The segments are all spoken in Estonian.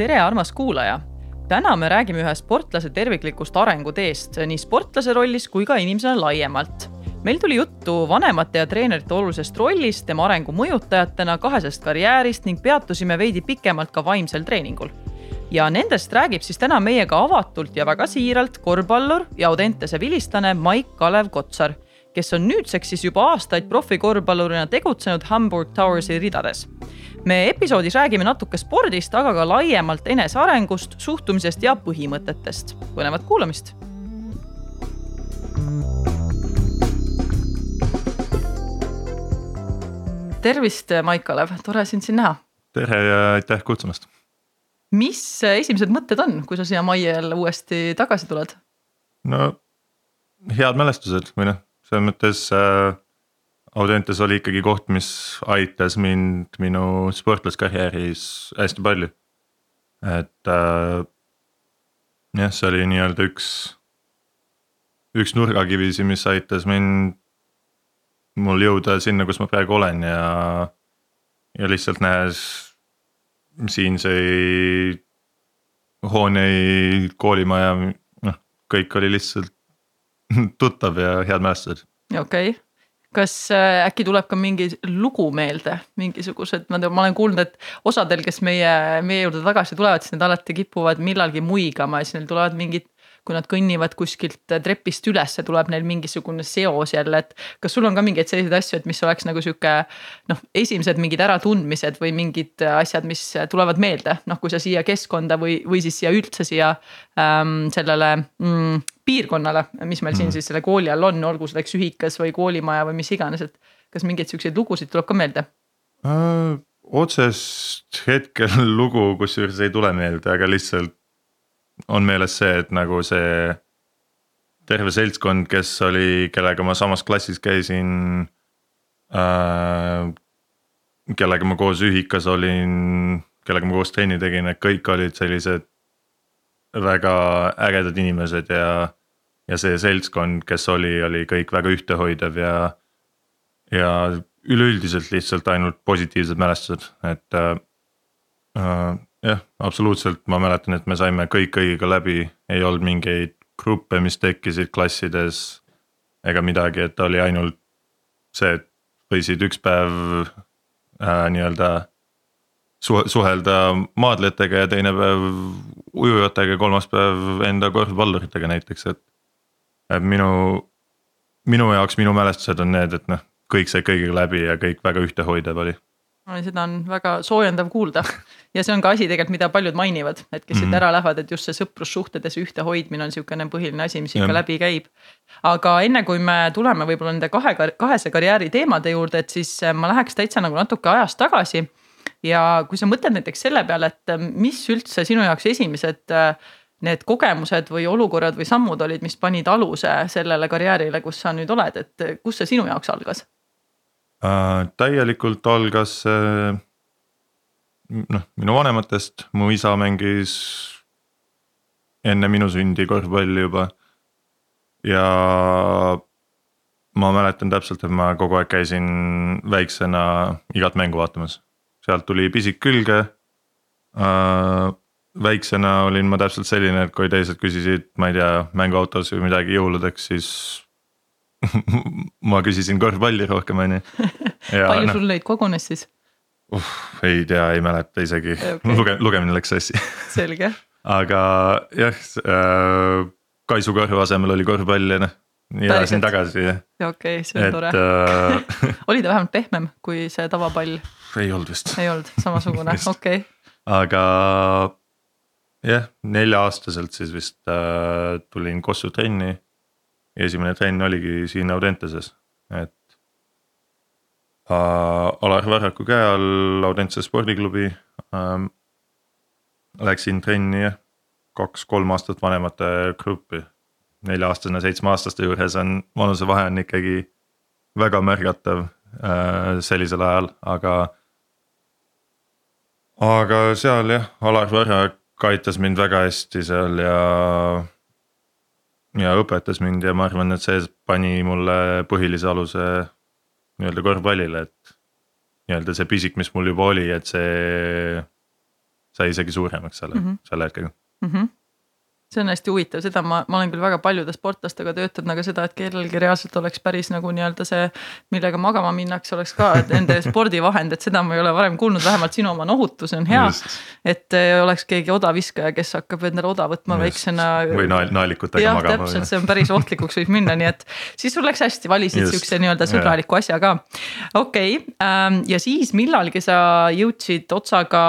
tere, armas kuulaja! täna me räägime ühe sportlase terviklikust arenguteest nii sportlase rollis kui ka inimesena laiemalt. meil tuli juttu vanemate ja treenerite olulisest rollist, tema arengu mõjutajatena, kahesest karjäärist ning peatusime veidi pikemalt ka vaimsel treeningul. ja nendest räägib siis täna meiega avatult ja väga siiralt korvpallur ja Audentese vilistlane Maik-Kalev Kotsar, kes on nüüdseks siis juba aastaid profikorvpallurina tegutsenud Hamburg Towersi ridades me episoodis räägime natuke spordist, aga ka laiemalt enesearengust, suhtumisest ja põhimõtetest. põnevat kuulamist. tervist, Maik-Kalev, tore sind siin näha. tere ja aitäh kutsumast. mis esimesed mõtted on, kui sa siia majja jälle uuesti tagasi tuled? no head mälestused või noh, selles mõttes äh, Audentes oli ikkagi koht, mis aitas mind minu sportlaskarjääris hästi palju. et äh, jah, see oli nii-öelda üks, üks nurgakivisid, mis aitas mind, mul jõuda sinna, kus ma praegu olen ja, ja lihtsalt nähes siinseid hooneid, koolimaja, noh, kõik oli lihtsalt tuttav ja head mälestused. okei okay kas äh, äkki tuleb ka mingi lugu meelde, mingisugused, ma olen kuulnud, et osadel, kes meie, meie juurde tagasi tulevad, siis need alati kipuvad millalgi muigama ja siis neil tulevad mingid kui nad kõnnivad kuskilt trepist ülesse, tuleb neil mingisugune seos jälle, et kas sul on ka mingeid selliseid asju, et mis oleks nagu sihuke noh, esimesed mingid äratundmised või mingid asjad, mis tulevad meelde, noh, kui sa siia keskkonda või, või siis siia üldse siia ähm, sellele mm, piirkonnale, mis meil siin mm. siis selle kooli all on, olgu selleks ühikas või koolimaja või mis iganes, et kas mingeid siukseid lugusid tuleb ka meelde äh,? otsest hetkel lugu kusjuures ei tule meelde, aga lihtsalt on meeles see, et nagu see terve seltskond, kes oli, kellega ma samas klassis käisin äh,. kellega ma koos ühikas olin, kellega ma koos trenni tegin, et kõik olid sellised väga ägedad inimesed ja. ja see seltskond, kes oli, oli kõik väga ühtehoidev ja, ja üleüldiselt lihtsalt ainult positiivsed mälestused, et äh, äh jah, absoluutselt, ma mäletan, et me saime kõik kõigiga läbi, ei olnud mingeid gruppe, mis tekkisid klassides. ega midagi, et oli ainult see, et võisid üks päev äh, nii-öelda su. suhelda maadletega ja teine päev ujujatega ja kolmas päev enda korvpalluritega näiteks, et. et minu, minu jaoks minu mälestused on need, et noh, kõik sai kõigiga läbi ja kõik väga ühtehoidev oli seda on väga soojendav kuulda ja see on ka asi tegelikult, mida paljud mainivad, et kes siit mm -hmm. ära lähevad, et just see sõprussuhted ja see ühtehoidmine on niisugune põhiline asi, mis ikka ja. läbi käib. aga enne kui me tuleme võib-olla nende kahe, kahese karjääri teemade juurde, et siis äh, ma läheks täitsa nagu natuke ajas tagasi. ja kui sa mõtled näiteks selle peale, et äh, mis üldse sinu jaoks esimesed äh, need kogemused või olukorrad või sammud olid, mis panid aluse sellele karjäärile, kus sa nüüd oled, et kus see sinu jaoks algas? äh,. täielikult algas see noh, minu vanematest, mu isa mängis enne minu sündi korvpalli juba. ja ma mäletan täpselt, et ma kogu aeg käisin väiksena igat mängu vaatamas, sealt tuli pisik külge äh,. väiksena olin ma täpselt selline, et kui teised küsisid, ma ei tea, mänguautos või midagi jõuludeks, siis ma küsisin korvpalli rohkem, on ju. palju no, sul neid kogunes siis? Uh, ei tea, ei mäleta isegi okay., luge-, lugemine läks sassi selge. aga jah äh,, Kaisu Karhu asemel oli korvpall ja noh, nii elasin tagasi ja. okei okay,, see on et, tore äh... oli ta vähemalt pehmem kui see tavapall? ei olnud vist. ei olnud, samasugune, okei okay.. aga jah, nelja-aastaselt siis vist äh, tulin Kossu trenni esimene trenn oligi siin Audenteses, et. Alar Varraku käe all Audentese spordiklubi äh,. Läksin trenni kaks-kolm aastat vanemate gruppi. nelja-aastasena seitsmeaastaste juures on vanusevahe on ikkagi väga märgatav äh, sellisel ajal, aga. aga seal jah, Alar Varrak aitas mind väga hästi seal ja ja õpetas mind ja ma arvan, et see pani mulle põhilise aluse nii-öelda korvpallile, et. nii-öelda see pisik, mis mul juba oli, et see sai isegi suuremaks selle mm, -hmm. selle hetkega mm. -hmm see on hästi huvitav, seda ma, ma olen küll väga paljude sportlastega töötanud, aga seda, et kellelgi reaalselt oleks päris nagu nii-öelda see, millega magama minnakse, oleks ka nende spordivahend, et seda ma ei ole varem kuulnud, vähemalt sinu oma on ohutu, see on hea. et äh, oleks keegi odaviskaja, kes hakkab endale oda võtma väiksena. või nael, naelikutega magama. täpselt, see on päris ohtlikuks võib minna, nii et siis sul läks hästi, valisid siukse nii-öelda sõbraliku asja ka. okei okay,, ähm, ja siis millalgi sa jõudsid otsaga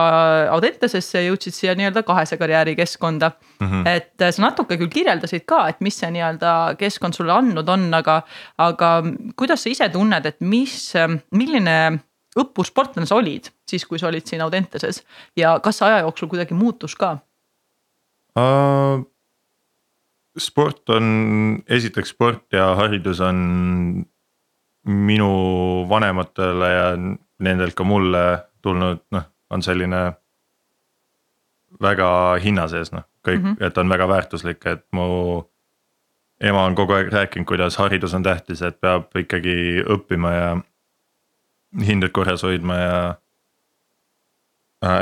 Audentesesse, jõudsid siia nii-öelda kahese karjääri keskkonda mm. -hmm. et et sa natuke küll kirjeldasid ka, et mis see nii-öelda keskkond sulle andnud on, aga, aga kuidas sa ise tunned, et mis, milline õppursportlane sa olid siis, kui sa olid siin Audenteses ja kas see aja jooksul kuidagi muutus ka uh,? sport on, esiteks sport ja haridus on minu vanematele ja nendelt ka mulle tulnud, noh, on selline väga hinna sees, noh kõik mm, -hmm. et on väga väärtuslik, et mu ema on kogu aeg rääkinud, kuidas haridus on tähtis, et peab ikkagi õppima ja hinded korras hoidma ja.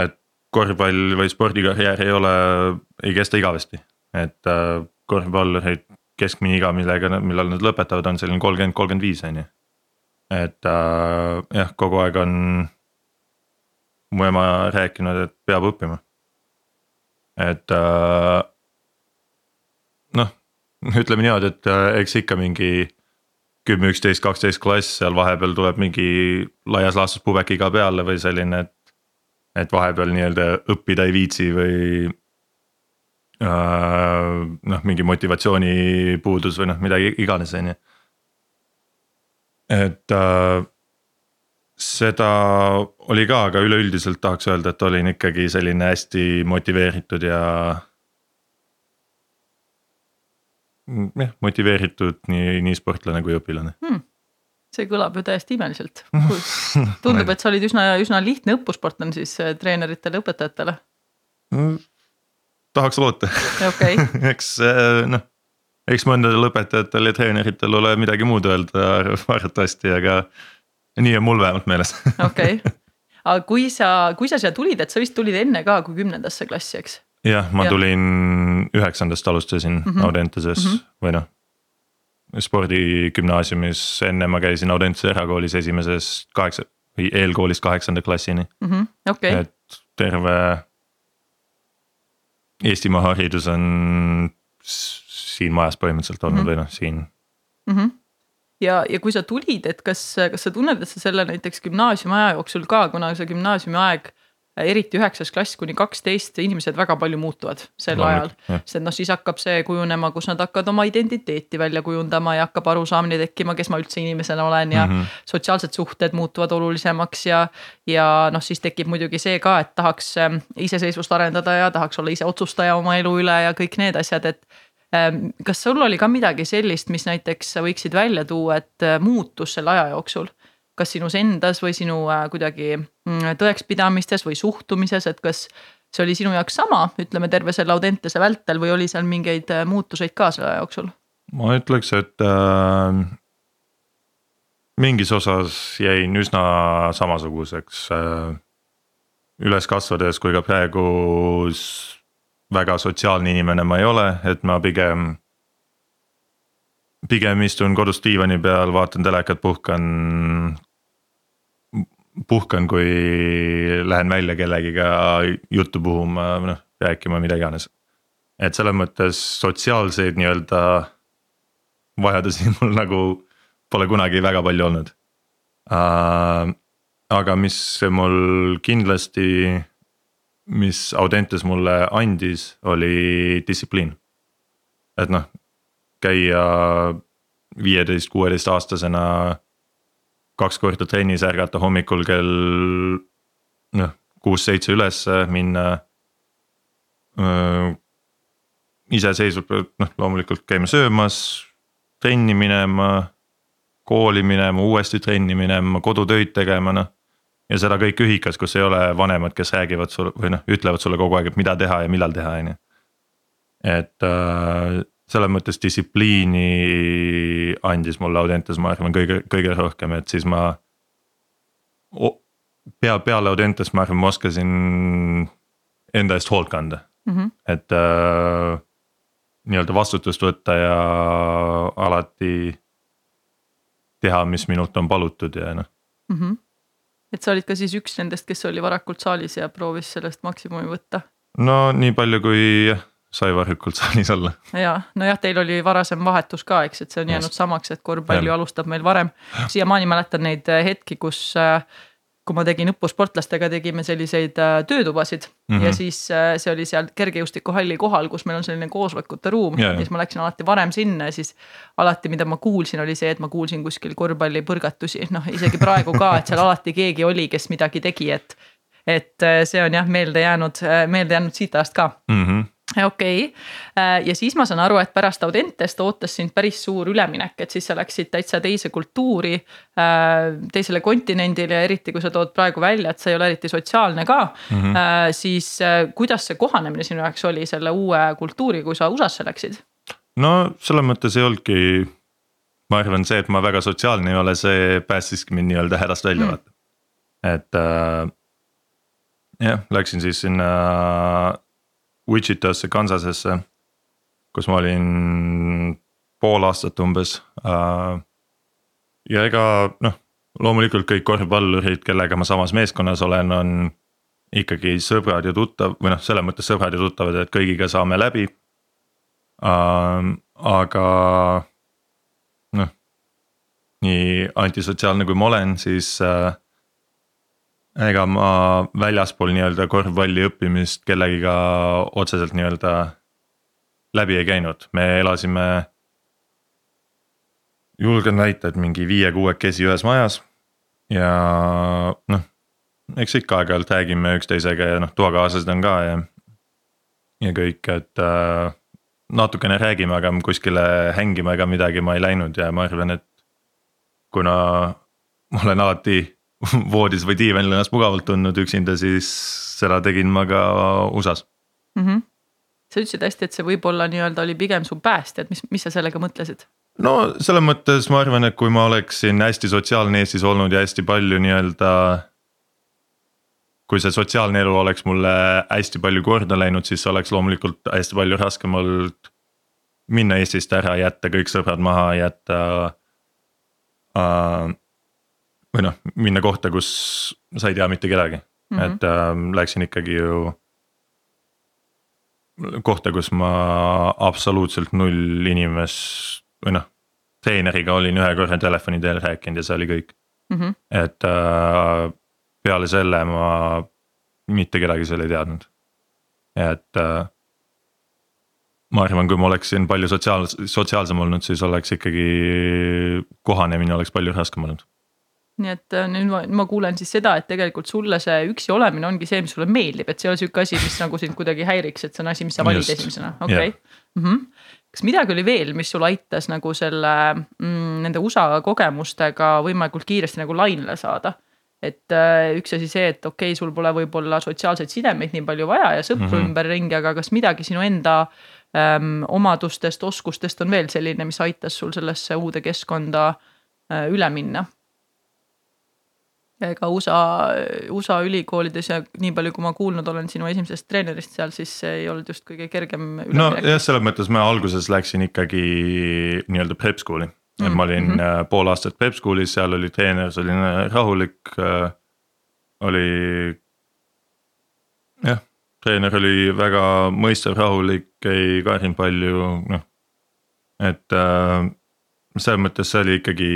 Et korvpall või spordikarjäär ei ole, ei kesta igavesti, et äh, korvpallurid keskmine iga, millega, millal nad lõpetavad, on selline kolmkümmend, kolmkümmend viis on ju. et äh, jah, kogu aeg on mu ema rääkinud, et peab õppima et äh, noh, ütleme niimoodi, et äh, eks ikka mingi kümme, üksteist, kaksteist klass, seal vahepeal tuleb mingi laias laastus pubekiga peale või selline, et. et vahepeal nii-öelda õppida ei viitsi või äh,. noh, mingi motivatsiooni puudus või noh, midagi iganes, on ju. et äh, seda oli ka, aga üleüldiselt tahaks öelda, et olin ikkagi selline hästi motiveeritud ja. jah, motiveeritud nii, nii sportlane kui õpilane hmm see kõlab ju täiesti imeliselt. tundub, et sa olid üsna, üsna lihtne õppusportlane siis eh, treeneritele, õpetajatele mm,. tahaks loota okay. eks eh, noh, eks mõndadel õpetajatel ja treeneritel ole midagi muud öelda arvatavasti, aga nii on mul vähemalt meeles. okei, aga kui sa, kui sa siia tulid, et sa vist tulid enne ka kui kümnendasse klassi, eks? jah, ma ja. tulin üheksandast alustasin mm -hmm. Audenteses mm -hmm. või noh. spordigümnaasiumis, enne ma käisin Audentese erakoolis esimesest kaheksa või eelkoolist kaheksanda klassini mm. -hmm. Okay. et terve Eestimaa haridus on siin majas põhimõtteliselt olnud mm -hmm. või noh, siin mm. -hmm ja, ja kui sa tulid, et kas, kas sa tunned, et sa selle näiteks gümnaasiumi aja jooksul ka, kuna see gümnaasiumi aeg eriti üheksas klass kuni kaksteist, inimesed väga palju muutuvad sel no, ajal. sest noh, siis hakkab see kujunema, kus nad hakkavad oma identiteeti välja kujundama ja hakkab arusaamine tekkima, kes ma üldse inimesena olen ja mm -hmm. sotsiaalsed suhted muutuvad olulisemaks ja. ja noh, siis tekib muidugi see ka, et tahaks ähm, iseseisvust arendada ja tahaks olla ise otsustaja oma elu üle ja kõik need asjad, et kas sul oli ka midagi sellist, mis näiteks sa võiksid välja tuua, et äh, muutus selle aja jooksul? kas sinus endas või sinu äh, kuidagi mm, tõekspidamistes või suhtumises, et kas see oli sinu jaoks sama, ütleme terve selle Audentese vältel või oli seal mingeid äh, muutuseid ka selle aja jooksul? ma ütleks, et äh, mingis osas jäin üsna samasuguseks äh, üles kasvades kui ka praegu väga sotsiaalne inimene ma ei ole, et ma pigem. pigem istun kodus diivani peal, vaatan telekat, puhkan. puhkan, kui lähen välja kellegiga juttu puhuma, noh rääkima, mida iganes. et selles mõttes sotsiaalseid nii-öelda vajadusi mul nagu pole kunagi väga palju olnud uh,. aga mis mul kindlasti mis Audentes mulle andis, oli distsipliin. et noh, käia viieteist, kuueteist aastasena kaks korda trennis, ärgata hommikul kell noh, kuus-seitse ülesse, minna. iseseisvalt, noh loomulikult käima söömas, trenni minema, kooli minema, uuesti trenni minema, kodutöid tegema, noh ja seda kõik ühikas, kus ei ole vanemad, kes räägivad sulle või noh, ütlevad sulle kogu aeg, et mida teha ja millal teha, on ju. et äh, selles mõttes distsipliini andis mulle Audentes, ma arvan, kõige, kõige rohkem, et siis ma. pea, peale Audentes ma arvan, ma oskasin enda eest hoolt kanda mm. -hmm. et äh, nii-öelda vastutust võtta ja alati teha, mis minult on palutud ja noh mm. -hmm. Et sa olid ka siis üks nendest, kes oli varakult saalis ja proovis sellest maksimumi võtta? no nii palju, kui jah, sai varakult saalis olla. ja, nojah, teil oli varasem vahetus ka, eks, et see on jäänud samaks, et korvpall ju alustab meil varem. siiamaani mäletan neid hetki, kus äh, kui ma tegin õppusportlastega, tegime selliseid äh, töötubasid mm -hmm. ja siis äh, see oli seal kergejõustikuhalli kohal, kus meil on selline koosolekute ruum ja, ja siis ma läksin alati varem sinna ja siis. alati, mida ma kuulsin, oli see, et ma kuulsin kuskil korvpallipõrgatusi, noh isegi praegu ka, et seal alati keegi oli, kes midagi tegi, et. et äh, see on jah meelde jäänud, meelde jäänud siit ajast ka mm. -hmm okei okay., äh, ja siis ma saan aru, et pärast Audentest ootas sind päris suur üleminek, et siis sa läksid täitsa teise kultuuri, äh, teisele kontinendile ja eriti, kui sa tood praegu välja, et sa ei ole eriti sotsiaalne ka mm. -hmm. siis kuidas see kohanemine sinu jaoks oli selle uue kultuuriga, kui sa USA-sse läksid? no selles mõttes ei olnudki, ma arvan, see, et ma väga sotsiaalne ei ole, see päästiski mind nii-öelda hädast välja mm. vaata. et äh, jah, läksin siis sinna Wichitasse, Kansasesse, kus ma olin pool aastat umbes. Ja ega noh, loomulikult kõik korvpallurid, kellega ma samas meeskonnas olen, on ikkagi sõbrad ja tuttav või noh, selles mõttes sõbrad ja tuttavad, et kõigiga saame läbi. Aga noh, nii antisotsiaalne kui ma olen, siis ega ma väljaspool nii-öelda korvpalli õppimist kellegiga otseselt nii-öelda läbi ei käinud, me elasime. julgen väita, et mingi viie-kuuekesi ühes majas ja noh, eks ikka aeg-ajalt räägime üksteisega ja noh, toakaaslased on ka ja. ja kõik, et äh, natukene räägime, aga kuskile hängima ega midagi ma ei läinud ja ma arvan, et kuna ma olen alati voodis või diivanil ennast mugavalt tundnud üksinda, siis seda tegin ma ka USA-s mm. -hmm. sa ütlesid hästi, et see võib-olla nii-öelda oli pigem su päästja, et mis, mis sa sellega mõtlesid? no selles mõttes ma arvan, et kui ma oleksin hästi sotsiaalne Eestis olnud ja hästi palju nii-öelda. kui see sotsiaalne elu oleks mulle hästi palju korda läinud, siis oleks loomulikult hästi palju raskem olnud minna Eestist ära, jätta kõik sõbrad maha, jätta äh, või noh, minna kohta, kus sa ei tea mitte kedagi mm, -hmm. et äh, läksin ikkagi ju. kohta, kus ma absoluutselt null inimest või noh, treeneriga olin ühe korra telefoni teel rääkinud ja see oli kõik mm. -hmm. et äh, peale selle ma mitte kedagi seal ei teadnud, et äh, ma arvan, kui ma oleksin palju sotsiaal, sotsiaalsem olnud, siis oleks ikkagi kohanemine oleks palju raskem olnud nii et äh, nüüd ma, ma kuulen siis seda, et tegelikult sulle see üksi olemine ongi see, mis sulle meeldib, et see ei ole sihuke asi, mis nagu sind kuidagi häiriks, et see on asi, mis sa valid Just. esimesena, okei okay. yeah. mm. -hmm. kas midagi oli veel, mis sul aitas nagu selle mm, nende USA kogemustega võimalikult kiiresti nagu lainele saada? et äh, üks asi see, et okei okay,, sul pole võib-olla sotsiaalseid sidemeid nii palju vaja ja sõpru mm -hmm. ümberringi, aga kas midagi sinu enda ähm, omadustest, oskustest on veel selline, mis aitas sul sellesse uude keskkonda äh, üle minna ega USA, USA ülikoolides ja nii palju, kui ma kuulnud olen sinu esimesest treenerist seal, siis ei olnud just kõige kergem. nojah, selles mõttes ma alguses läksin ikkagi nii-öelda prep school'i, et mm, ma olin mm -hmm. pool aastat prep school'is, seal oli treener selline rahulik äh,. oli jah, treener oli väga mõistev, rahulik, ei karjunud palju, noh. et äh, selles mõttes see oli ikkagi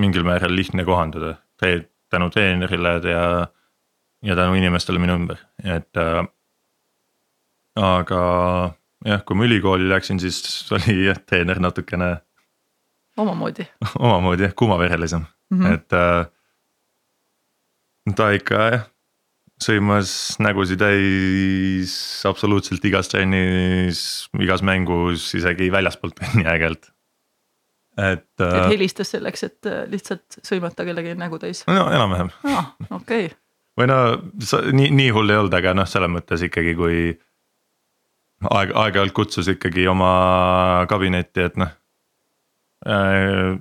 mingil määral lihtne kohandada tänu treenerile ja, ja tänu inimestele minu ümber, et äh,. aga jah, kui ma ülikooli läksin, siis oli jah, treener natukene. omamoodi omamoodi jah, kuumaverelisem mm, -hmm. et äh, ta ikka jah sõimas nägusid täis absoluutselt igas trennis, igas mängus, isegi väljaspoolt trenni aeg-ajalt et. et äh, helistas selleks, et äh, lihtsalt sõimata kellegi nägu täis? no enam-vähem ah,. okei okay. või no nii, nii hull ei olnud, aga noh, selles mõttes ikkagi, kui aeg, aeg-ajalt kutsus ikkagi oma kabinetti, et noh äh,.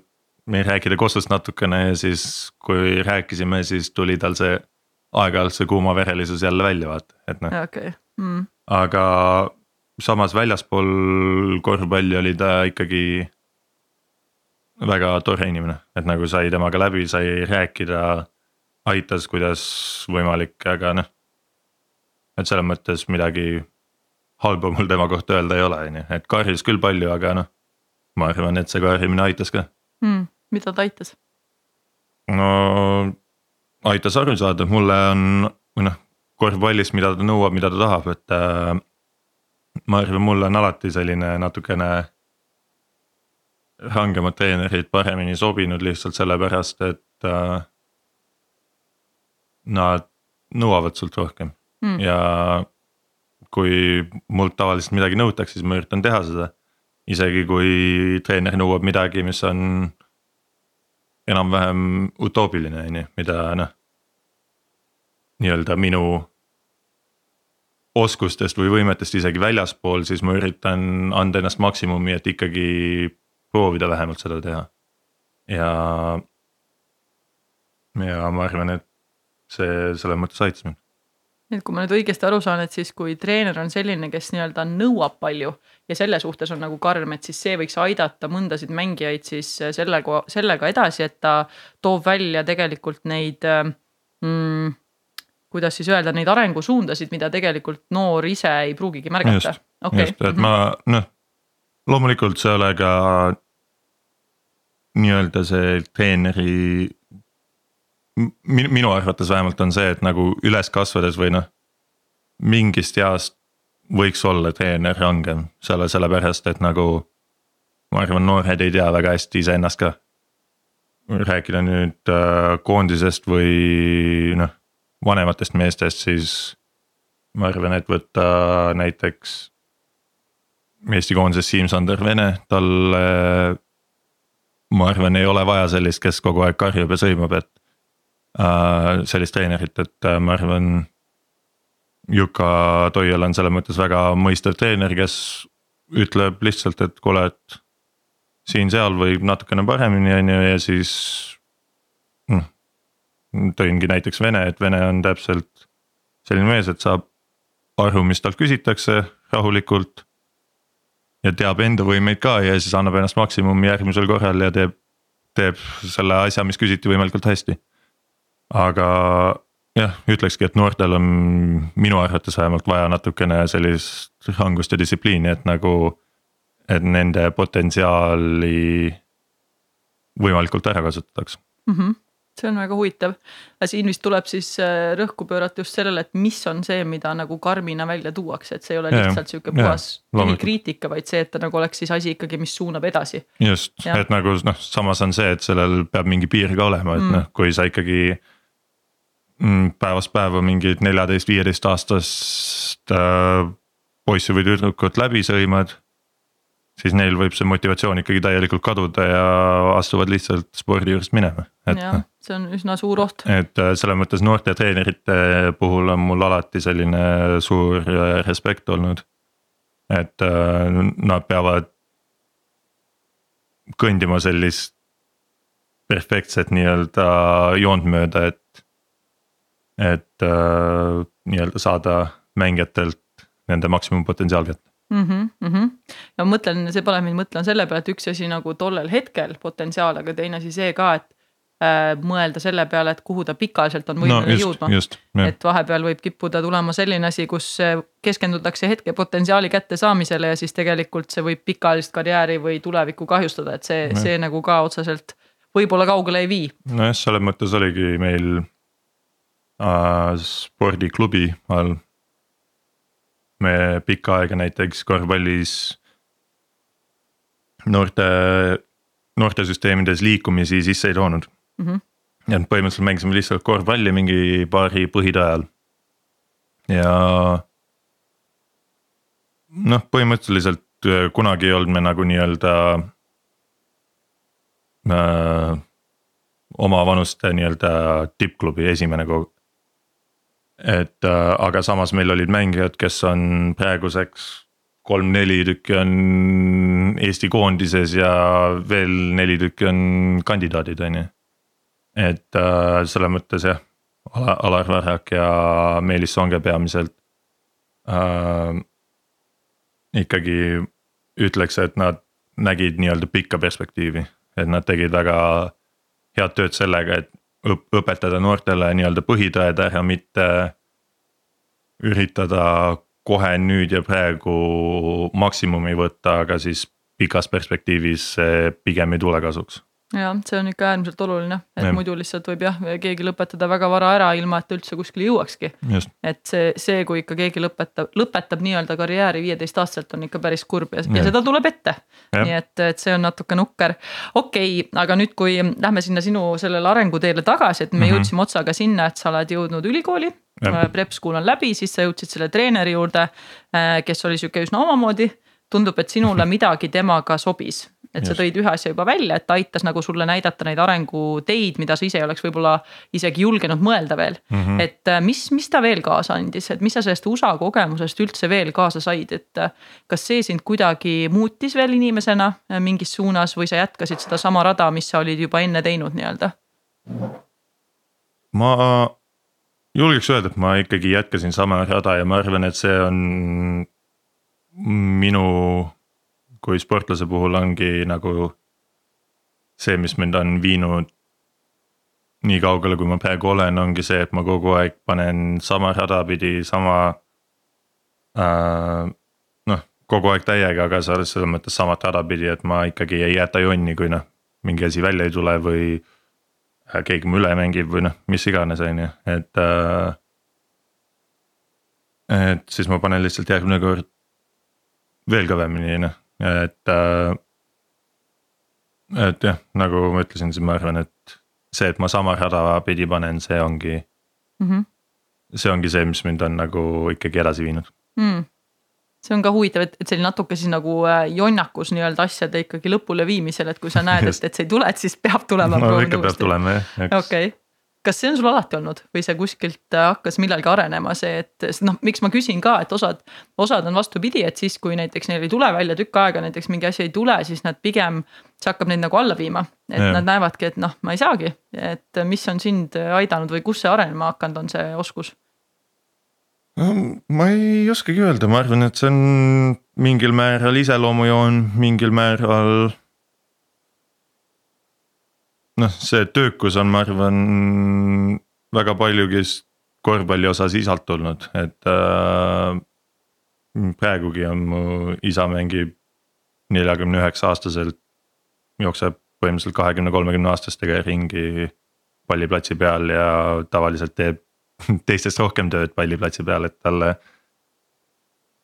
meil rääkida Kosust natukene ja siis, kui rääkisime, siis tuli tal see aeg-ajalt see kuumaverelisus jälle välja vaata, et noh. okei okay. mm.. aga samas väljaspool korvpalli oli ta ikkagi väga tore inimene, et nagu sai temaga läbi, sai rääkida, aitas, kuidas võimalik, aga noh. et selles mõttes midagi halba mul tema kohta öelda ei ole, on ju, et karjus küll palju, aga noh. ma arvan, et see karjumine aitas ka mm,. mida ta aitas? no aitas aru saada, mulle on, või noh, korvpallis, mida ta nõuab, mida ta tahab, et äh, ma arvan, mulle on alati selline natukene rangemad treenerid paremini sobinud lihtsalt sellepärast, et äh, nad nõuavad sult rohkem mm. ja kui mult tavaliselt midagi nõutakse, siis ma üritan teha seda. isegi kui treener nõuab midagi, mis on enam-vähem utoopiline, on ju, mida noh. nii-öelda minu oskustest või võimetest isegi väljaspool, siis ma üritan anda ennast maksimumi, et ikkagi proovida vähemalt seda teha. ja, ja ma arvan, et see selles mõttes aitas mind. et kui ma nüüd õigesti aru saan, et siis kui treener on selline, kes nii-öelda nõuab palju ja selle suhtes on nagu karm, et siis see võiks aidata mõndasid mängijaid siis sellega, sellega edasi, et ta toob välja tegelikult neid mm, kuidas siis öelda, neid arengusuundasid, mida tegelikult noor ise ei pruugigi märgata. Okay. just, et ma noh, loomulikult see ei ole ka nii-öelda see treeneri. minu arvates vähemalt on see, et nagu üles kasvades või noh, mingist east võiks olla treener rangem, selle, sellepärast et nagu. ma arvan, noored ei tea väga hästi iseennast ka. rääkida nüüd äh, koondisest või noh vanematest meestest, siis ma arvan, et võtta näiteks Eesti koondises Siim-Sander Vene, talle. Ma arvan, ei ole vaja sellist, kes kogu aeg karjub ja sõimab, et äh, sellist treenerit, et äh, ma arvan. Juka Toial on selles mõttes väga mõistev treener, kes ütleb lihtsalt, et kuule, et siin-seal võib natukene paremini, on ju, ja siis noh tõingi näiteks Vene, et Vene on täpselt selline mees, et saab aru, mis talt küsitakse rahulikult. Ja teab enda võimeid ka ja siis annab ennast maksimumi järgmisel korral ja teeb, teeb selle asja, mis küsiti võimalikult hästi. aga jah, ütlekski, et noortel on minu arvates vähemalt vaja natukene sellist rangust ja distsipliini, et nagu. et nende potentsiaali võimalikult ära kasutataks mm. -hmm see on väga huvitav. siin vist tuleb siis äh, rõhku pöörata just sellele, et mis on see, mida nagu karmina välja tuuakse, et see ei ole lihtsalt sihuke puhas kriitika, vaid see, et ta nagu oleks siis asi ikkagi, mis suunab edasi. just, et nagu noh, samas on see, et sellel peab mingi piir ka olema, et mm. noh, kui sa ikkagi mm, päevast päeva mingit neljateist, viieteist aastast äh, poissi või tüdrukut läbi sõimad siis neil võib see motivatsioon ikkagi täielikult kaduda ja astuvad lihtsalt spordi juurest minema. jah, see on üsna suur oht. et äh, selles mõttes noorte treenerite puhul on mul alati selline suur äh, respekt olnud. et äh, nad peavad kõndima sellist perfektset nii-öelda joont mööda, et, et nii-öelda saada mängijatelt nende maksimumpotentsiaal kätte mm. -hmm, mm -hmm. ja ma mõtlen, see paneb mind mõtlema selle peale, et üks asi nagu tollel hetkel potentsiaal, aga teine asi see ka, et äh, mõelda selle peale, et kuhu ta pikaajaliselt on võimeline no, jõudma. et vahepeal võib kippuda tulema selline asi, kus keskendutakse hetke potentsiaali kättesaamisele ja siis tegelikult see võib pikaajalist karjääri või tulevikku kahjustada, et see, see nagu ka otseselt võib-olla kaugele ei vii. nojah, selles mõttes oligi meil äh, spordiklubi all me pikka aega näiteks korvpallis noorte, noortesüsteemides liikumisi sisse ei toonud mm. -hmm. ja põhimõtteliselt mängisime lihtsalt korvpalli mingi paari põhitöö ajal. ja noh, põhimõtteliselt äh, kunagi ei olnud me nagu nii-öelda äh,. oma vanuste nii-öelda tippklubi esimene kogu, et äh, aga samas meil olid mängijad, kes on praeguseks kolm-neli tükki on Eesti koondises ja veel neli tükki on kandidaadid, on ju. et äh, selles mõttes jah, Ala, Alar Varjak ja Meelis Songe peamiselt äh,. ikkagi ütleks, et nad nägid nii-öelda pikka perspektiivi, et nad tegid väga head tööd sellega, et õpetada noortele nii-öelda põhitõed ära, mitte üritada kohe nüüd ja praegu maksimumi võtta, aga siis pikas perspektiivis see pigem ei tule kasuks jah, see on ikka äärmiselt oluline, et ja. muidu lihtsalt võib jah, keegi lõpetada väga vara ära, ilma et ta üldse kuskile jõuakski. et see, see, kui ikka keegi lõpetab, lõpetab nii-öelda karjääri viieteistaastaselt, on ikka päris kurb ja, ja. ja seda tuleb ette. nii et, et see on natuke nukker. okei okay,, aga nüüd, kui lähme sinna sinu sellele arenguteele tagasi, et me mm -hmm. jõudsime otsaga sinna, et sa oled jõudnud ülikooli. Prep school on läbi, siis sa jõudsid selle treeneri juurde, äh, kes oli sihuke üsna omamoodi tundub, et sinule midagi temaga sobis et sa tõid ühe asja juba välja, et ta aitas nagu sulle näidata neid arenguteid, mida sa ise ei oleks võib-olla isegi julgenud mõelda veel mm. -hmm. et äh, mis, mis ta veel kaasa andis, et mis sa sellest USA kogemusest üldse veel kaasa said, et äh, kas see sind kuidagi muutis veel inimesena äh, mingis suunas või sa jätkasid sedasama rada, mis sa olid juba enne teinud nii-öelda? ma julgeks öelda, et ma ikkagi jätkasin sama rada ja ma arvan, et see on minu kui sportlase puhul ongi nagu see, mis mind on viinud nii kaugele, kui ma praegu olen, ongi see, et ma kogu aeg panen sama rada pidi, sama äh,. noh, kogu aeg täiega, aga selles mõttes samat rada pidi, et ma ikkagi ei jäta jonni, kui noh, mingi asi välja ei tule või äh,. keegi mu üle mängib või noh, mis iganes, on ju, et äh,. et siis ma panen lihtsalt järgmine kord veel kõvemini, noh et, äh, et jah, nagu ma ütlesin, siis ma arvan, et see, et ma sama rada pidi panen, see ongi mm. -hmm. see ongi see, mis mind on nagu ikkagi edasi viinud mm see on ka huvitav, et, et see oli natuke siis nagu äh, jonnakus nii-öelda asjade ikkagi lõpule viimisel, et kui sa näed, et, et see ei tule, et siis peab tulema. no ikka peab tulema jah. okei okay kas see on sul alati olnud või see kuskilt äh, hakkas millalgi arenema, see, et noh, miks ma küsin ka, et osad, osad on vastupidi, et siis, kui näiteks neil ei tule välja tükk aega, näiteks mingi asi ei tule, siis nad pigem, see hakkab neid nagu alla viima. et ja. nad näevadki, et noh, ma ei saagi, et mis on sind aidanud või kus see arenema hakanud on, see oskus? ma ei oskagi öelda, ma arvan, et see on mingil määral iseloomujoon, mingil määral noh, see töökus on, ma arvan, väga paljugi korvpalli osas isalt tulnud, et äh, praegugi on mu isa mängib neljakümne üheksa aastaselt, jookseb põhimõtteliselt kahekümne, kolmekümne aastastega ringi palliplatsi peal ja tavaliselt teeb teistest rohkem tööd palliplatsi peal, et talle.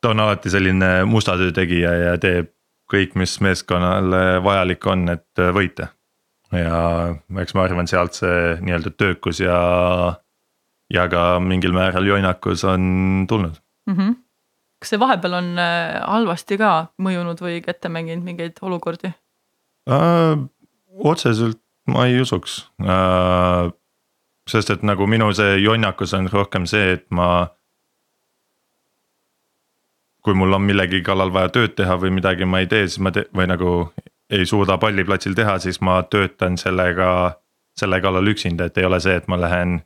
ta on alati selline musta töö tegija ja teeb kõik, mis meeskonnale vajalik on, et võita ja eks ma arvan, sealt see nii-öelda töökus ja, ja ka mingil määral jonnakus on tulnud mm. -hmm. kas see vahepeal on äh, halvasti ka mõjunud või ette mänginud mingeid olukordi äh,? otseselt ma ei usuks äh,. sest et nagu minu see jonnakus on rohkem see, et ma. kui mul on millegi kallal vaja tööd teha või midagi ma ei tee, siis ma teen või nagu ei suuda palliplatsil teha, siis ma töötan sellega, selle kallal üksinda, et ei ole see, et ma lähen.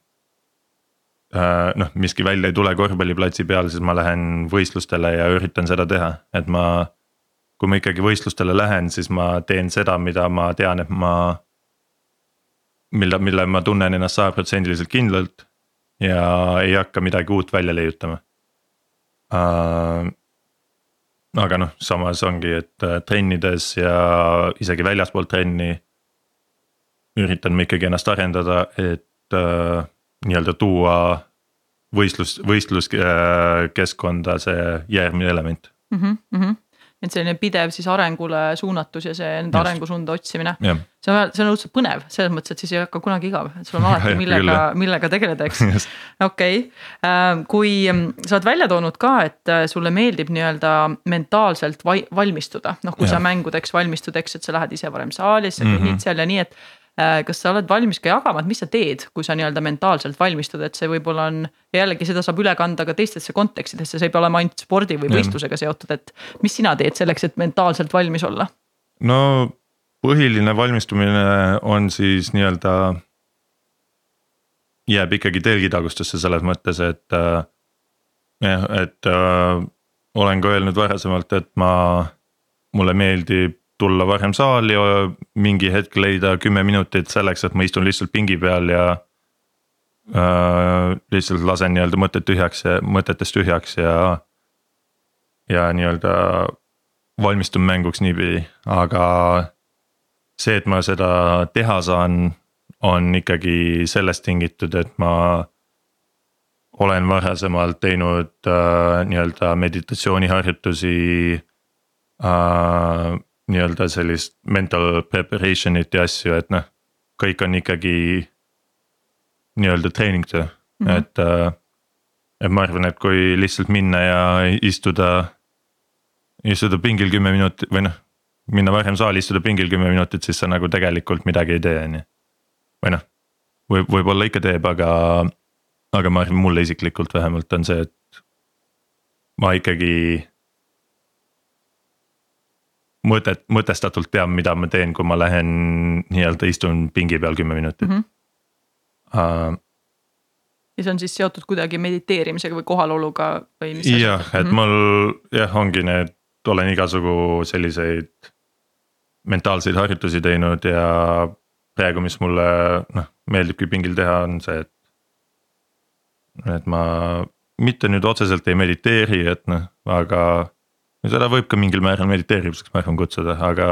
Äh, noh, miski välja ei tule korvpalliplatsi peal, siis ma lähen võistlustele ja üritan seda teha, et ma. kui ma ikkagi võistlustele lähen, siis ma teen seda, mida ma tean, et ma. mille, mille ma tunnen ennast sajaprotsendiliselt kindlalt ja ei hakka midagi uut välja leiutama uh, aga noh, samas ongi, et äh, trennides ja isegi väljaspool trenni. üritan ma ikkagi ennast arendada, et äh, nii-öelda tuua võistlus, võistluskeskkonda see järgmine element mm. -hmm et selline pidev siis arengule suunatus ja see enda arengusuunda otsimine. see on, see on õudselt põnev selles mõttes, et siis ei hakka kunagi igav, et sul on alati millega, millega tegeleda, eks. okei, ähm, kui ähm, sa oled välja toonud ka, et äh, sulle meeldib nii-öelda mentaalselt valmistuda, noh, kui ja. sa mängudeks valmistud, eks, et sa lähed ise varem saali, sa kõnnid mm -hmm. seal ja nii, et kas sa oled valmis ka jagama, et mis sa teed, kui sa nii-öelda mentaalselt valmistud, et see võib-olla on. jällegi seda saab üle kanda ka teistesse kontekstidesse, see ei pea olema ainult spordi või võistlusega seotud, et mis sina teed selleks, et mentaalselt valmis olla? no põhiline valmistumine on siis nii-öelda jääb ikkagi telgitagustusse selles mõttes, et äh, jah, et äh, olen ka öelnud varasemalt, et ma, mulle meeldib tulla varem saali mingi hetk leida kümme minutit selleks, et ma istun lihtsalt pingi peal ja äh,. lihtsalt lasen nii-öelda mõtted tühjaks ja mõtetest tühjaks ja. ja nii-öelda valmistun mänguks niipidi, aga see, et ma seda teha saan, on ikkagi sellest tingitud, et ma olen varasemalt teinud äh, nii-öelda meditatsiooniharjutusi äh,. Nii-öelda sellist mental preparation'it ja asju, et noh, kõik on ikkagi nii-öelda treeningtöö mm, -hmm. et äh,. et ma arvan, et kui lihtsalt minna ja istuda, istuda pingil kümme minutit või noh, minna varem saali, istuda pingil kümme minutit, siis sa nagu tegelikult midagi ei tee, on ju. või noh, võib, võib-olla ikka teeb, aga, aga ma arvan, mulle isiklikult vähemalt on see, et ma ikkagi mõtet, mõtestatult tean, mida ma teen, kui ma lähen nii-öelda istun pingi peal kümme minutit mm. -hmm. Uh, ja see on siis seotud kuidagi mediteerimisega või kohaloluga või mis? jah, et mhm. mul jah, ongi need, olen igasugu selliseid mentaalseid harjutusi teinud ja praegu, mis mulle noh, meeldibki pingil teha, on see, et. et ma mitte nüüd otseselt ei mediteeri, et noh, aga seda võib ka mingil määral mediteerimiseks, ma arvan, kutsuda, aga.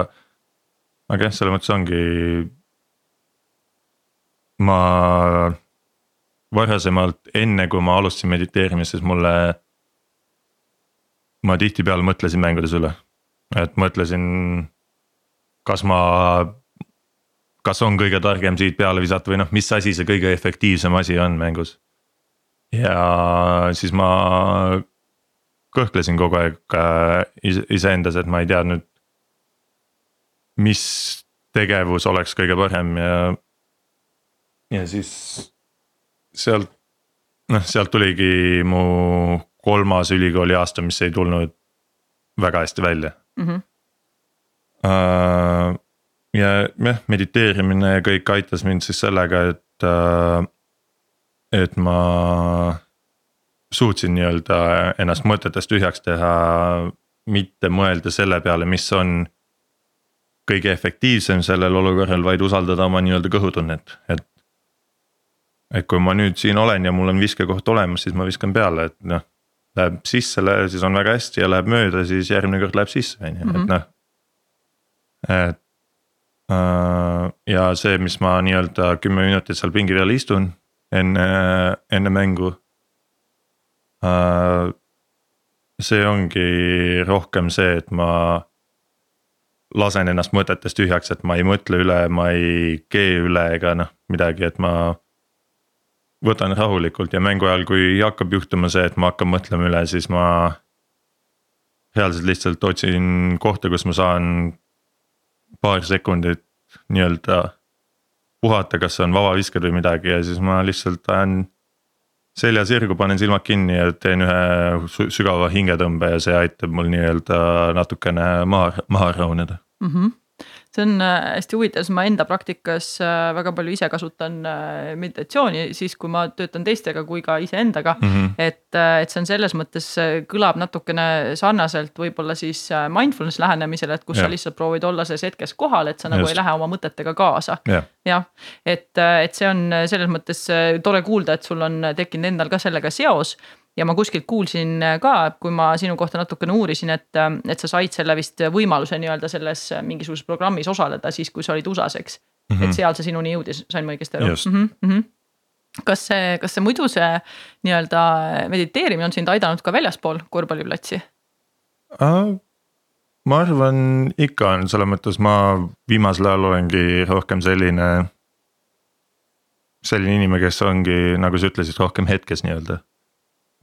aga jah, selles mõttes ongi. ma varasemalt, enne kui ma alustasin mediteerimist, siis mulle. ma tihtipeale mõtlesin mängudes üle, et mõtlesin kas ma, kas on kõige targem siit peale visata või noh, mis asi see kõige efektiivsem asi on mängus. ja siis ma kõhklesin kogu aeg äh, iseendas, et ma ei teadnud. mis tegevus oleks kõige parem ja, ja siis sealt, noh sealt tuligi mu kolmas ülikooli aasta, mis ei tulnud väga hästi välja mm. -hmm Äh, ja jah, mediteerimine ja kõik aitas mind siis sellega, et, äh, et ma suutsin nii-öelda ennast mõtetest tühjaks teha, mitte mõelda selle peale, mis on kõige efektiivsem sellel olukorral, vaid usaldada oma nii-öelda kõhutunnet, et. et kui ma nüüd siin olen ja mul on viskekoht olemas, siis ma viskan peale, et noh. Läheb sisse, siis on väga hästi ja läheb mööda, siis järgmine kord läheb sisse, on ju, et mhm. noh et äh, ja see, mis ma nii-öelda kümme minutit seal pingi peal istun enne, enne mängu. Äh, see ongi rohkem see, et ma lasen ennast mõtetest tühjaks, et ma ei mõtle üle, ma ei kee üle ega noh, midagi, et ma. võtan rahulikult ja mängu ajal, kui hakkab juhtuma see, et ma hakkan mõtlema üle, siis ma. reaalselt lihtsalt otsin kohta, kus ma saan paar sekundit nii-öelda puhata, kas on vabavisked või midagi ja siis ma lihtsalt ajan selja sirgu, panen silmad kinni ja teen ühe sügava hingetõmbe ja see aitab mul nii-öelda natukene maha, maha rahuneda mm. -hmm see on äh, hästi huvitav, sest ma enda praktikas äh, väga palju ise kasutan äh, meditatsiooni siis, kui ma töötan teistega kui ka iseendaga mm. -hmm. et, et see on selles mõttes kõlab natukene sarnaselt võib-olla siis mindfulness lähenemisele, et kus ja. sa lihtsalt proovid olla selles hetkes kohal, et sa nagu Just. ei lähe oma mõtetega kaasa ja.. jah, et, et see on selles mõttes tore kuulda, et sul on tekkinud endal ka sellega seos ja ma kuskilt kuulsin ka, kui ma sinu kohta natukene uurisin, et, et sa said selle vist võimaluse nii-öelda selles mingisuguses programmis osaleda siis, kui sa olid USA-s, eks mm. -hmm. et seal see sinuni jõudis, sain ma õigesti aru? Mm -hmm. kas see, kas see muidu see nii-öelda mediteerimine on sind aidanud ka väljaspool korvpalliplatsi uh,? ma arvan ikka on, selles mõttes ma viimasel ajal olengi rohkem selline. selline inimene, kes ongi, nagu sa ütlesid, rohkem hetkes nii-öelda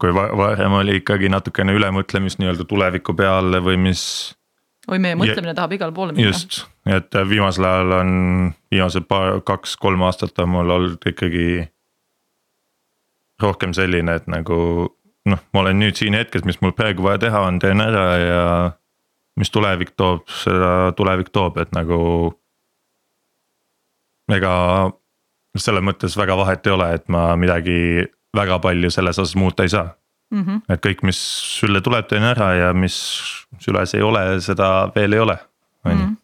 kui varem oli ikkagi natukene ülemõtlemist nii-öelda tuleviku peale või mis. oi, meie mõtlemine ja, tahab igale poole minna. just, et viimasel ajal on, viimased paar, kaks-kolm aastat on mul olnud ikkagi. rohkem selline, et nagu noh, ma olen nüüd siin hetkes, mis mul praegu vaja teha on, teen ära ja. mis tulevik toob, seda tulevik toob, et nagu. ega selles mõttes väga vahet ei ole, et ma midagi väga palju selles osas muuta ei saa mm. -hmm. et kõik, mis sülle tuleb, teen ära ja mis süles ei ole, seda veel ei ole, on ju Mhm.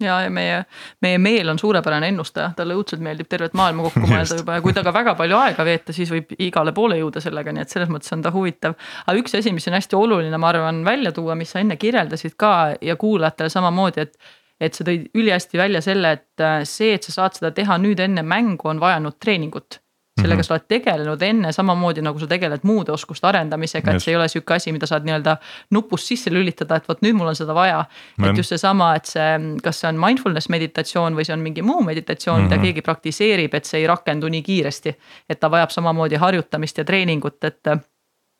ja, ja meie, meie meel on suurepärane ennustaja, talle õudselt meeldib tervet maailma kokku mõelda juba ja kui temaga väga palju aega veeta, siis võib igale poole jõuda sellega, nii et selles mõttes on ta huvitav. aga üks asi, mis on hästi oluline, ma arvan, välja tuua, mis sa enne kirjeldasid ka ja kuulajatele samamoodi, et. et sa tõid ülihästi välja selle, et äh, see, et sa saad seda teha nüüd enne mängu, on vajanud treeningut sellega Mhm. sa oled tegelenud enne samamoodi nagu sa tegeled muude oskuste arendamisega, et see ei ole sihuke asi, mida saad nii-öelda nupust sisse lülitada, et vot nüüd mul on seda vaja. et just seesama, et see, kas see on mindfulness meditatsioon või see on mingi muu meditatsioon mm, -hmm. mida Mhm. keegi praktiseerib, et see ei rakendu nii kiiresti. et ta vajab samamoodi harjutamist ja treeningut, et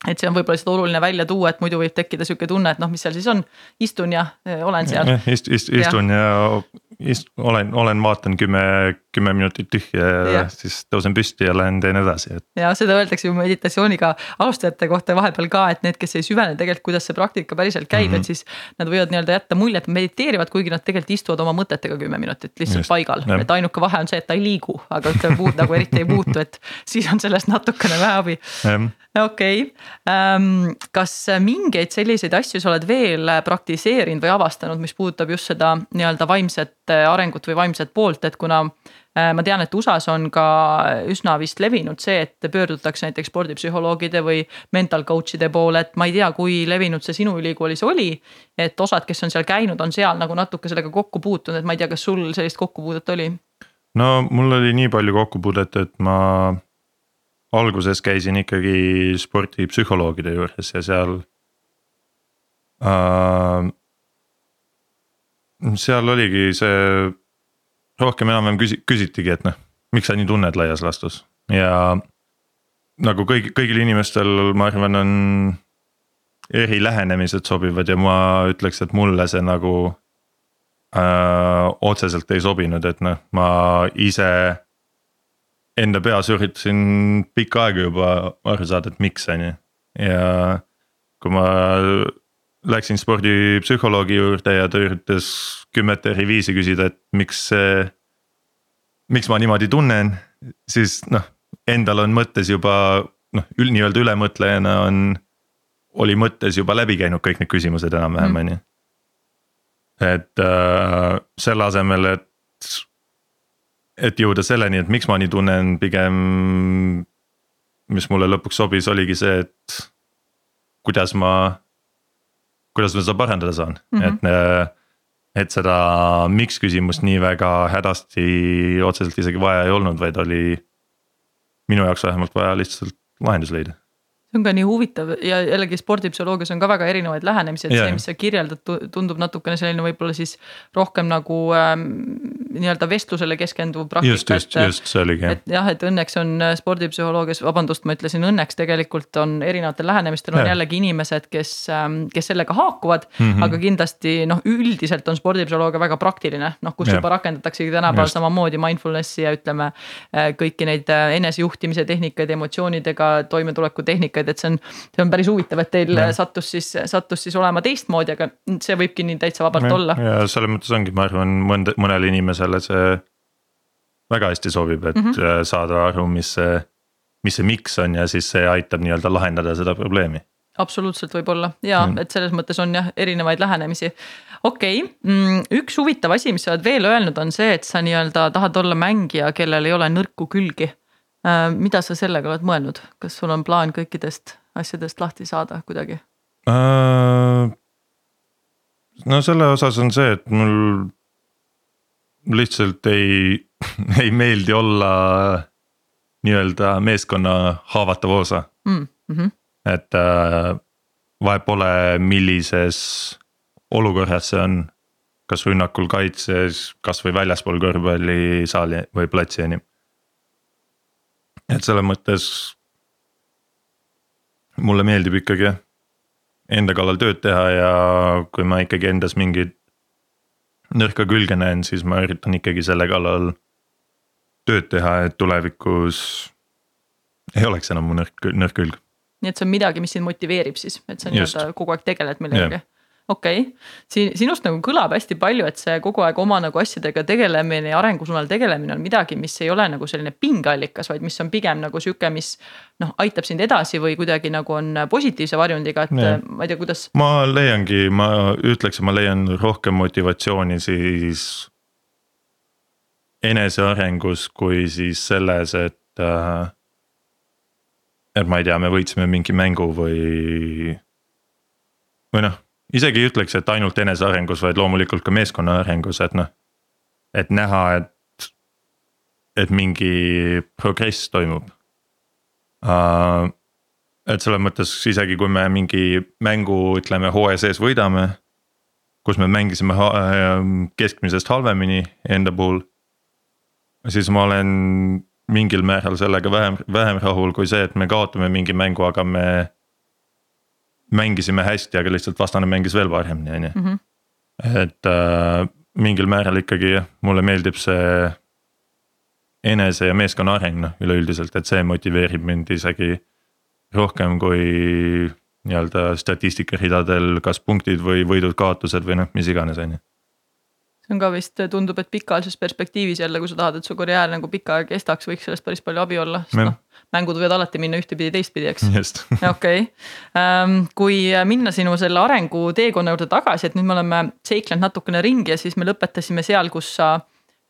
et see on võib-olla lihtsalt oluline välja tuua, et muidu võib tekkida sihuke tunne, et noh, mis seal siis on, istun ja eh, olen seal. Ist-, ist-, istun ja ist, olen, olen, vaatan kümme, kümme minutit tühja ja Jah. siis tõusen püsti ja lähen teen edasi, et. ja seda öeldakse ju meditatsiooniga alustajate kohta vahepeal ka, et need, kes ei süvene tegelikult, kuidas see praktika päriselt käib mm, -hmm. Mhm. et siis. Nad võivad nii-öelda jätta mulje, et mediteerivad, kuigi nad tegelikult istuvad oma mõtetega kümme minutit lihtsalt Just, paigal, et ainuke vahe on see, et ta ei liigu, aga ütleme puud nagu eriti ei puutu, et siis on sellest natukene vähe abi okei okay., kas mingeid selliseid asju sa oled veel praktiseerinud või avastanud, mis puudutab just seda nii-öelda vaimset arengut või vaimset poolt, et kuna äh, ma tean, et USA-s on ka üsna vist levinud see, et pöördutakse näiteks spordipsühholoogide või mental coach'ide poole, et ma ei tea, kui levinud see sinu ülikoolis oli. et osad, kes on seal käinud, on seal nagu natuke sellega kokku puutunud, et ma ei tea, kas sul sellist kokkupuudet oli? no mul oli nii palju kokkupuudet, et ma alguses käisin ikkagi spordipsühholoogide juures ja seal äh,. Seal oligi see, rohkem enam-vähem küsi-, küsitigi, et noh, miks sa nii tunned laias laastus. Ja nagu kõigi, kõigil inimestel, ma arvan, on eri lähenemised sobivad ja ma ütleks, et mulle see nagu äh, otseselt ei sobinud, et noh, ma ise enda peas üritasin pikka aega juba aru saada, et miks on ju. Ja kui ma läksin spordipsühholoogi juurde ja ta üritas kümmet eri viisi küsida, et miks see. miks ma niimoodi tunnen, siis noh, endal on mõttes juba noh, nii-öelda ülemõtlejana on, oli mõttes juba läbi käinud kõik need küsimused enam-vähem on ju. et äh, selle asemel, et, et jõuda selleni, et miks ma nii tunnen, pigem. mis mulle lõpuks sobis, oligi see, et kuidas ma, kuidas ma seda parandada saan mm. -hmm. et et seda miks küsimust nii väga hädasti otseselt isegi vaja ei olnud, vaid oli minu jaoks vähemalt vaja lihtsalt lahendus leida. See on ka nii huvitav ja jällegi spordipsühholoogias on ka väga erinevaid lähenemisi, et Jaa. see, mis sa kirjeldad, tundub natukene selline võib-olla siis rohkem nagu ähm, nii-öelda vestlusele keskenduv praktika. just, just, just see oligi jah et jah, et õnneks on äh, spordipsühholoogias, vabandust, ma ütlesin õnneks, tegelikult on erinevatel lähenemistel on Jaa. jällegi inimesed, kes, kes sellega haakuvad mm. -hmm. aga kindlasti noh, üldiselt on spordipsühholoogia väga praktiline, noh, kus Jah. juba rakendataksegi tänapäeval samamoodi mindfulness'i ja ütleme. äh, kõiki neid äh, enesejuhtimise tehnikaid, emotsioonidega toimetuleku tehnikaid, et see on, see on päris huvitav, et teil Jah. sattus siis, sattus siis olema teistmoodi, aga see võibki nii täitsa vabalt Ja- olla. ja selles mõttes ongi, ma arvan, mõnda, mõnele inimesele see väga hästi sobib, et mm. -hmm. saada aru, mis see, mis see miks on ja siis see aitab nii-öelda lahendada seda probleemi. absoluutselt võib-olla ja Mm. et selles mõttes on jah erinevaid lähenemisi. okei okay., üks huvitav asi, mis sa oled veel öelnud, on see, et sa nii-öelda tahad olla mängija, kellel ei ole nõrku külgi. Mida sa sellega oled mõelnud, kas sul on plaan kõikidest asjadest lahti saada kuidagi? Äh, no selle osas on see, et mul lihtsalt ei, ei meeldi olla nii-öelda meeskonna haavatav osa Mm -hmm. et äh, vahet pole, millises olukorras see on. kas rünnakul, kaitses, kasvõi väljaspool kõrvpallisaali või platsi on ju. Et selles mõttes. mulle meeldib ikkagi jah, enda kallal tööd teha ja kui ma ikkagi endas mingeid nõrka külge näen, siis ma üritan ikkagi selle kallal tööd teha, et tulevikus ei oleks enam mu nõrk, nõrk külg nii et see on midagi, mis sind motiveerib siis, et sa nii-öelda kogu aeg tegeled millegagi. Okei okay., siin sinust nagu kõlab hästi palju, et see kogu aeg oma nagu asjadega tegelemine ja arengusuunal tegelemine on midagi, mis ei ole nagu selline pingeallikas, vaid mis on pigem nagu sihuke, mis. noh, aitab sind edasi või kuidagi nagu on positiivse varjundiga, et ja. ma ei tea, kuidas. ma leiangi, ma ütleks, et ma leian rohkem motivatsiooni siis. enesearengus kui siis selles, et äh, et ma ei tea, me võitsime mingi mängu või. või noh, isegi ei ütleks, et ainult enesearengus, vaid loomulikult ka meeskonna arengus, et noh. et näha, et, et mingi progress toimub uh,. et selles mõttes isegi kui me mingi mängu, ütleme hooaja sees võidame. kus me mängisime keskmisest halvemini enda puhul. siis ma olen mingil määral sellega vähem, vähem rahul kui see, et me kaotame mingi mängu, aga me. Mängisime hästi, aga lihtsalt vastane mängis veel paremini, on ju. Mhm. et äh, mingil määral ikkagi jah, mulle meeldib see. enese ja meeskonna areng noh, üleüldiselt, et see motiveerib mind isegi rohkem kui nii-öelda statistikaridadel, kas punktid või võidud-kaotused või noh, mis iganes, on ju see on ka vist, tundub, et pikaajalises perspektiivis jälle, kui sa tahad, et su karjäär nagu pikka aega kestaks, võiks sellest päris palju abi olla, sest noh. mängud võivad alati minna ühtepidi, teistpidi, eks. okei, ähm, kui minna sinu selle arenguteekonna juurde tagasi, et nüüd me oleme seiklenud natukene ringi ja siis me lõpetasime seal, kus sa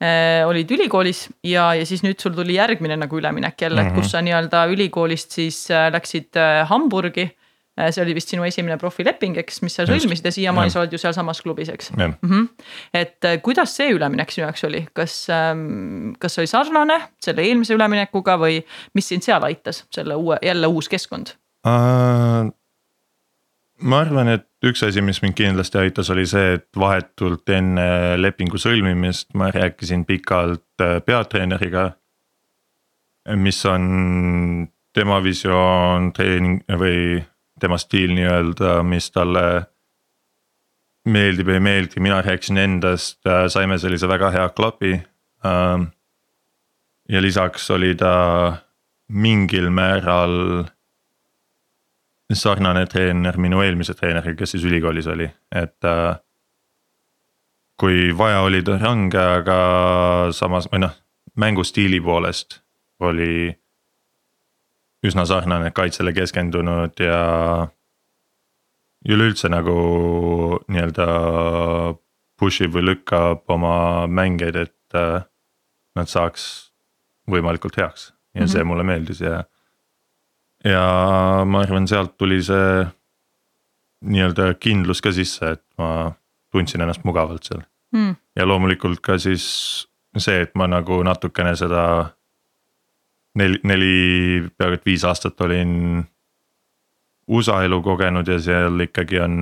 äh, olid ülikoolis ja, ja siis nüüd sul tuli järgmine nagu üleminek jälle et kus sa nii-öelda ülikoolist siis äh, läksid äh, Hamburgi see oli vist sinu esimene profileping, eks, mis sa sõlmisid ja siiamaani sa oled ju sealsamas klubis, eks. Mm -hmm. et äh, kuidas see üleminek sinu jaoks oli, kas, ähm, kas oli sarnane selle eelmise üleminekuga või mis sind seal aitas, selle uue, jälle uus keskkond uh,? ma arvan, et üks asi, mis mind kindlasti aitas, oli see, et vahetult enne lepingu sõlmimist ma rääkisin pikalt äh, peatreeneriga. mis on tema visioon treening või tema stiil nii-öelda, mis talle meeldib, ei meeldi, mina rääkisin endast, äh, saime sellise väga hea klapi. Ähm, ja lisaks oli ta mingil määral sarnane treener minu eelmise treeneriga, kes siis ülikoolis oli, et äh, kui vaja, oli ta range, aga samas või noh, mängustiili poolest oli üsna sarnane, kaitsele keskendunud ja. üleüldse nagu nii-öelda push ib või lükkab oma mängeid, et äh, nad saaks võimalikult heaks ja mm -hmm. see mulle meeldis ja. ja ma arvan, sealt tuli see nii-öelda kindlus ka sisse, et ma tundsin ennast mugavalt seal mm.. ja loomulikult ka siis see, et ma nagu natukene seda neli, neli, peaaegu et viis aastat olin USA elu kogenud ja seal ikkagi on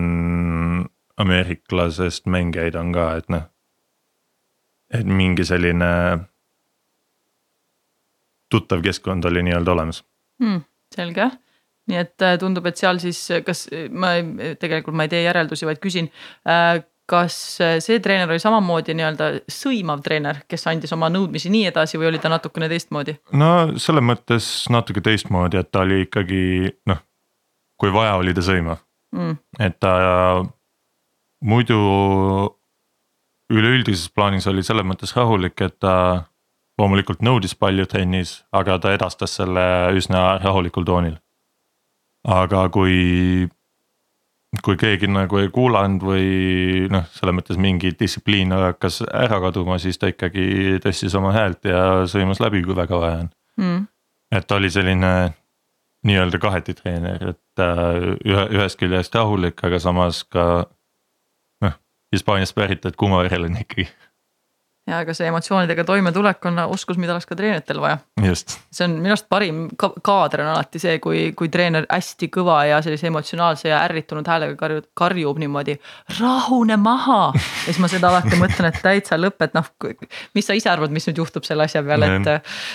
ameeriklasest mängijaid on ka, et noh. et mingi selline tuttav keskkond oli nii-öelda olemas hmm,. selge, nii et äh, tundub, et seal siis, kas ma tegelikult ma ei tee järeldusi, vaid küsin äh, kas äh, see treener oli samamoodi nii-öelda sõimav treener, kes andis oma nõudmisi nii edasi või oli ta natukene teistmoodi? no selles mõttes natuke teistmoodi, et ta oli ikkagi noh, kui vaja, oli ta sõimav mm., et ta muidu üleüldises plaanis oli selles mõttes rahulik, et ta loomulikult nõudis palju trennis, aga ta edastas selle üsna rahulikul toonil. aga kui kui keegi nagu ei kuulanud või noh, selles mõttes mingi distsipliin hakkas ära kaduma, siis ta ikkagi tõstis oma häält ja sõimas läbi, kui väga vaja on. Mm.. et ta oli selline nii-öelda kaheti treener, et äh, ühe, ühest küljest rahulik, aga samas ka noh, Hispaaniast pärit, et kuumavereline ikkagi ja ega see emotsioonidega toimetulek on oskus, mida oleks ka treeneritel vaja. see on minu arust parim ka kaader on alati see, kui, kui treener hästi kõva ja sellise emotsionaalse ja ärritunud häälega karjub, karjub niimoodi. rahune maha ja siis ma seda alati mõtlen, et täitsa lõpp, et noh, mis sa ise arvad, mis nüüd juhtub selle asja peale, et.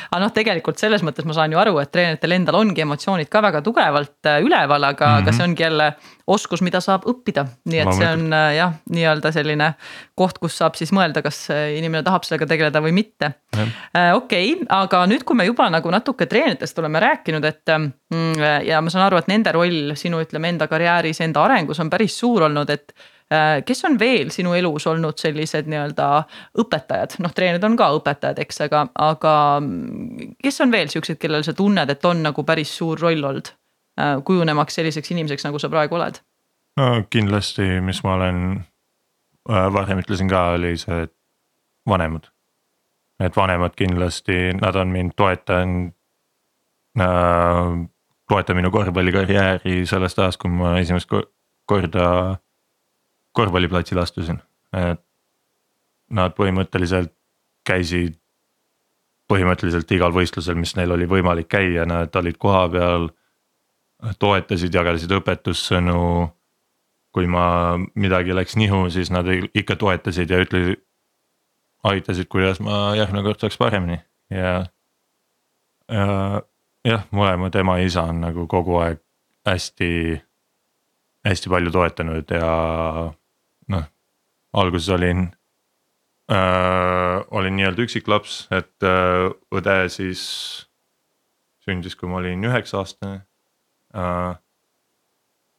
aga noh, tegelikult selles mõttes ma saan ju aru, et treeneritel endal ongi emotsioonid ka väga tugevalt äh, üleval, aga mm, -hmm. aga see ongi jälle oskus, mida saab õppida, nii et see on äh, jah, nii-öelda selline koht, kus saab siis mõelda, kas inimene tahab sellega tegeleda või mitte. Äh, okei, aga nüüd, kui me juba nagu natuke treeneritest oleme rääkinud, et mm, ja ma saan aru, et nende roll sinu ütleme enda karjääris, enda arengus on päris suur olnud, et Äh, kes on veel sinu elus olnud sellised nii-öelda õpetajad, noh, treenerid on ka õpetajad, eks, aga, aga kes on veel siuksed, kellel sa tunned, et on nagu päris suur roll olnud äh, kujunemaks selliseks inimeseks, nagu sa praegu oled? no kindlasti, mis ma olen äh, varem ütlesin ka, oli see, et vanemad. et vanemad kindlasti, nad on mind toetanud äh,. toeta minu korvpallikarjääri sellest ajast, kui ma esimest korda korvpalliplatsile astusin, et nad põhimõtteliselt käisid põhimõtteliselt igal võistlusel, mis neil oli võimalik käia, nad olid kohapeal. toetasid, jagalesid õpetussõnu. kui ma midagi läks nihu, siis nad ikka toetasid ja ütlesid, aitasid, kuidas ma järgmine kord saaks paremini ja. ja jah, mõlemad ema ja isa on nagu kogu aeg hästi, hästi palju toetanud ja noh, alguses olin äh,, olin nii-öelda üksiklaps, et äh, õde siis sündis, kui ma olin üheksa aastane äh,.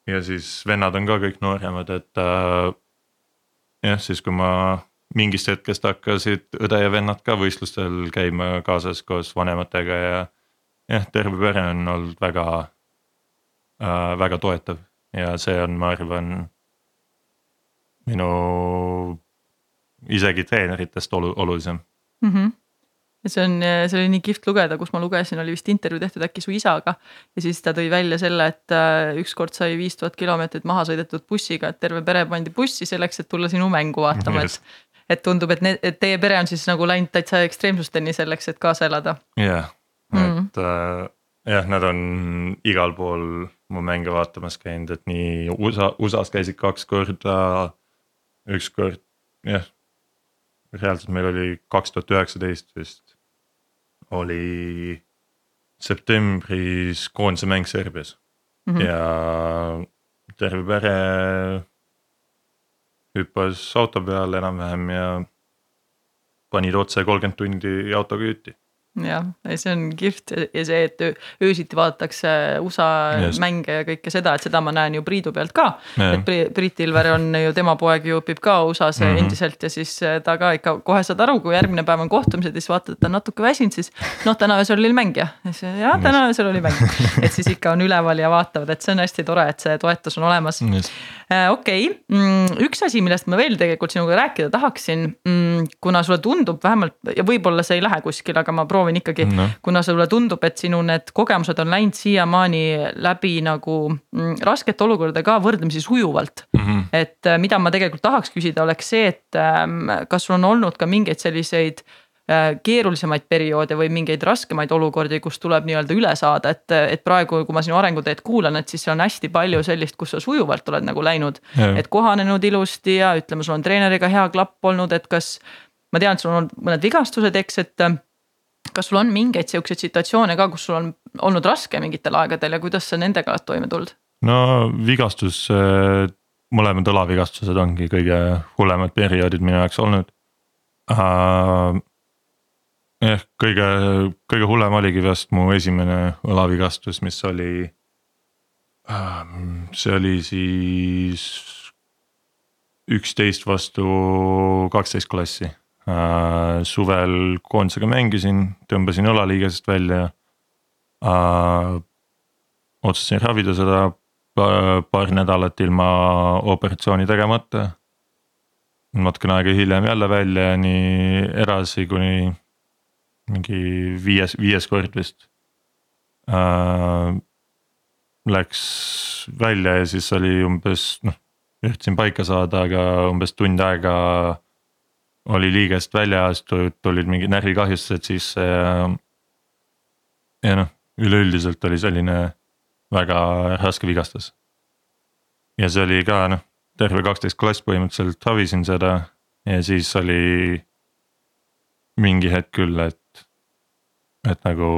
ja siis vennad on ka kõik nooremad, et äh, jah, siis kui ma mingist hetkest hakkasid õde ja vennad ka võistlustel käima kaasas koos vanematega ja jah, terve pere on olnud väga äh,, väga toetav ja see on, ma arvan minu isegi treeneritest olu, olulisem mm. -hmm ja see on, see oli nii kihvt lugeda, kus ma lugesin, oli vist intervjuu tehtud äkki su isaga. ja siis ta tõi välja selle, et äh, ükskord sai viis tuhat kilomeetrit maha sõidetud bussiga, et terve pere pandi bussi selleks, et tulla sinu mängu vaatama, et. Et tundub, et need, et teie pere on siis nagu läinud täitsa ekstreemsusteni selleks, et kaasa elada. jah, et mm -hmm. äh, jah, nad on igal pool mu mänge vaatamas käinud, et nii USA, USA-s käisid kaks korda ükskord jah, reaalselt meil oli kaks tuhat üheksateist vist oli septembris koondise mäng Serbias mm -hmm. ja terve pere hüppas auto peale enam-vähem ja panid otse kolmkümmend tundi autoga jutti jah, see on kihvt ja see, et öösiti vaadatakse USA Just. mänge ja kõike seda, et seda ma näen ju Priidu pealt ka. et Priit Ilver on ju, tema poeg ju õpib ka USA-s mm -hmm. endiselt ja siis äh, ta ka ikka kohe saad aru, kui järgmine päev on kohtumised ja siis vaatad, et ta on natuke väsinud, siis noh, täna öösel oli mäng jah, ja siis jah, täna öösel oli mäng. et siis ikka on üleval ja vaatavad, et see on hästi tore, et see toetus on olemas. Äh, okei mm, üks asi, millest ma veel tegelikult sinuga rääkida tahaksin, mm, kuna sulle tundub vähemalt ja võib-olla see ei lähe kuskile, aga ma proovin proovin ikkagi no., kuna sulle tundub, et sinu need kogemused on läinud siiamaani läbi nagu mm, raskete olukordade ka võrdlemisi sujuvalt mm. -hmm. et äh, mida ma tegelikult tahaks küsida, oleks see, et ähm, kas sul on olnud ka mingeid selliseid äh, keerulisemaid perioode või mingeid raskemaid olukordi, kus tuleb nii-öelda üle saada, et, et praegu, kui ma sinu arenguteed kuulan, et siis on hästi palju sellist, kus sa sujuvalt oled nagu läinud. et kohanenud ilusti ja ütleme, sul on treeneriga hea klapp olnud, et kas. ma tean, et sul on olnud mõned vigastused, eks, et kas sul on mingeid siukseid situatsioone ka, kus sul on olnud raske mingitel aegadel ja kuidas sa nendega oled toime tulnud? no vigastus, mõlemad õlavigastused ongi kõige hullemad perioodid minu jaoks olnud uh,. jah, kõige, kõige hullem oligi vast mu esimene õlavigastus, mis oli uh,, see oli siis üksteist vastu kaksteist klassi äh,. Suvel koondisega mängisin, tõmbasin õlaliigesest välja äh,. otsustasin ravida seda paar nädalat ilma operatsiooni tegemata. natukene aega hiljem jälle välja ja nii edasi, kuni mingi viies, viies kord vist äh,. Läks välja ja siis oli umbes noh, üritasin paika saada, aga umbes tund aega oli liigest väljas, tulid mingid närvikahjustused sisse ja. ja noh, üleüldiselt oli selline väga raske vigastus. ja see oli ka noh, terve kaksteist klass põhimõtteliselt ravisin seda ja siis oli mingi hetk küll, et, et nagu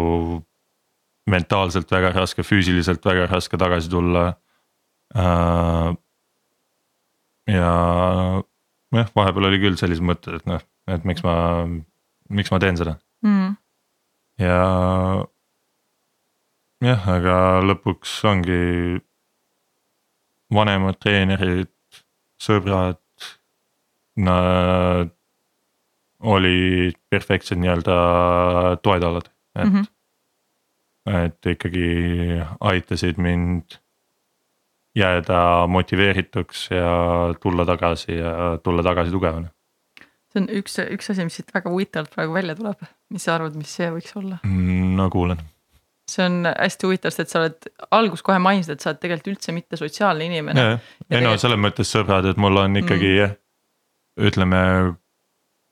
mentaalselt väga raske, füüsiliselt väga raske tagasi tulla äh,. ja jah, vahepeal oli küll sellised mõtted, et noh, et miks ma, miks ma teen seda mm.. ja jah, aga lõpuks ongi vanemad treenerid sõbrad. Nad olid perfektsed nii-öelda toetalad, et mm, -hmm. et ikkagi aitasid mind jääda motiveerituks ja tulla tagasi ja tulla tagasi tugevana. see on üks, üks asi, mis siit väga huvitavalt praegu välja tuleb, mis sa arvad, mis see võiks olla? Mm, no kuulan. see on hästi huvitav, sest et sa oled alguses kohe mainisid, et sa oled tegelikult üldse mitte sotsiaalne inimene. ei tegelikult... no selles mõttes sõbrad, et mul on ikkagi mm. ütleme,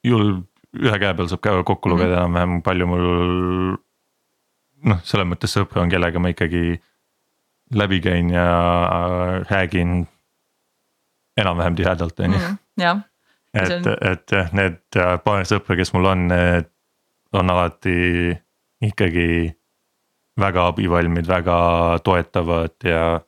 jul ühe käe peal saab ka kokku lugeda mm. enam-vähem palju mul. noh, selles mõttes sõpru on, kellega ma ikkagi läbi käin ja räägin enam-vähem tihedalt, on ju. Mhm, jah. et et jah, need paar sõpra, kes mul on, need on alati ikkagi väga abivalmid, väga toetavad ja.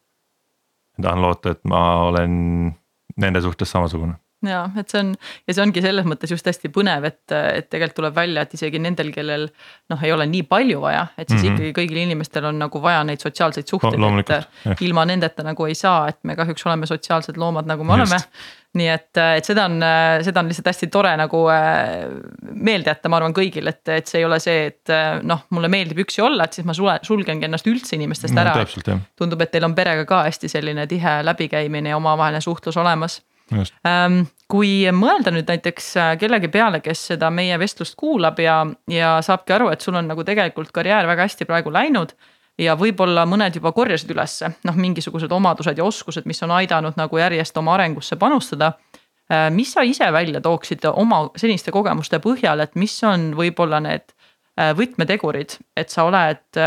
tahan loota, et ma olen nende suhtes samasugune ja et see on ja see ongi selles mõttes just hästi põnev, et, et tegelikult tuleb välja, et isegi nendel, kellel noh, ei ole nii palju vaja, et siis mm -hmm. ikkagi kõigil inimestel on nagu vaja neid sotsiaalseid suhteid, et jah. ilma nendeta nagu ei saa, et me kahjuks oleme sotsiaalsed loomad, nagu me just. oleme. nii et, et seda on, seda on lihtsalt hästi tore nagu äh, meelde jätta, ma arvan kõigil, et, et see ei ole see, et noh, mulle meeldib üksi olla, et siis ma sule, sulgengi ennast üldse inimestest ära no,. tundub, et teil on perega ka hästi selline tihe läbikäimine ja omavaheline suhtlus olemas kui mõelda nüüd näiteks äh, kellegi peale, kes seda meie vestlust kuulab ja, ja saabki aru, et sul on nagu tegelikult karjäär väga hästi praegu läinud ja võib-olla mõned juba korjasid ülesse noh, mingisugused omadused ja oskused, mis on aidanud nagu järjest oma arengusse panustada. Äh, mis sa ise välja tooksid oma seniste kogemuste põhjal, et mis on võib-olla need äh, võtmetegurid, et sa oled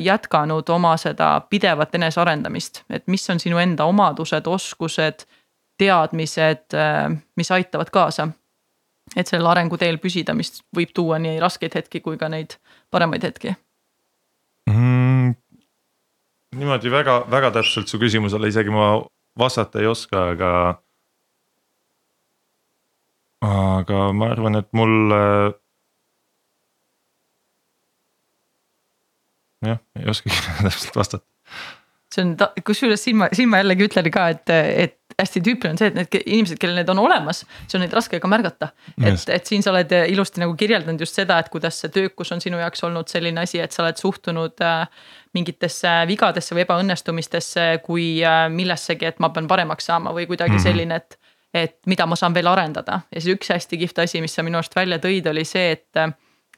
jätkanud oma seda pidevat enesearendamist, et mis on sinu enda omadused, oskused teadmised, äh, mis aitavad kaasa. et sellel arenguteel püsida, mis võib tuua nii raskeid hetki kui ka neid paremaid hetki mm,. niimoodi väga, väga täpselt su küsimusele isegi ma vastata ei oska, aga. aga ma arvan, et mul. jah, ei oskagi täpselt vastata see on, kusjuures siin ma, siin ma jällegi ütlen ka, et, et hästi tüüpiline on see, et need inimesed, kellel need on olemas, siis on neid raske ka märgata. et, et siin sa oled ilusti nagu kirjeldanud just seda, et kuidas see töökus on sinu jaoks olnud selline asi, et sa oled suhtunud äh, mingitesse vigadesse või ebaõnnestumistesse kui äh, millessegi, et ma pean paremaks saama või kuidagi -hmm. selline, et. et mida ma saan veel arendada ja siis üks hästi kihvt asi, mis sa minu arust välja tõid, oli see, et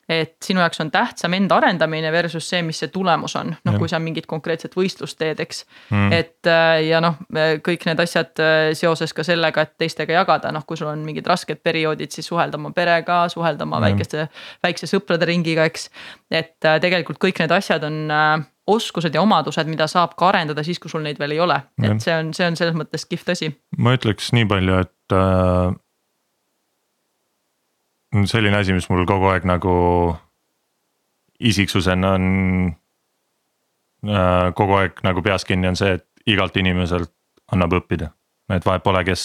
et sinu jaoks on tähtsam enda arendamine versus see, mis see tulemus on, noh kui sa mingit konkreetset võistlust teed, eks. Mm.. et äh, ja noh, kõik need asjad äh, seoses ka sellega, et teistega jagada, noh kui sul on mingid rasked perioodid, siis suhelda oma perega, suhelda oma mm. väikeste, väikse sõprade ringiga, eks. et äh, tegelikult kõik need asjad on oskused ja omadused, mida saab ka arendada siis, kui sul neid veel ei ole, et see on, see on selles mõttes kihvt asi. ma ütleks nii palju, et äh selline asi, mis mul kogu aeg nagu isiksusena on äh, kogu aeg nagu peas kinni, on see, et igalt inimeselt annab õppida, et vahet pole, kes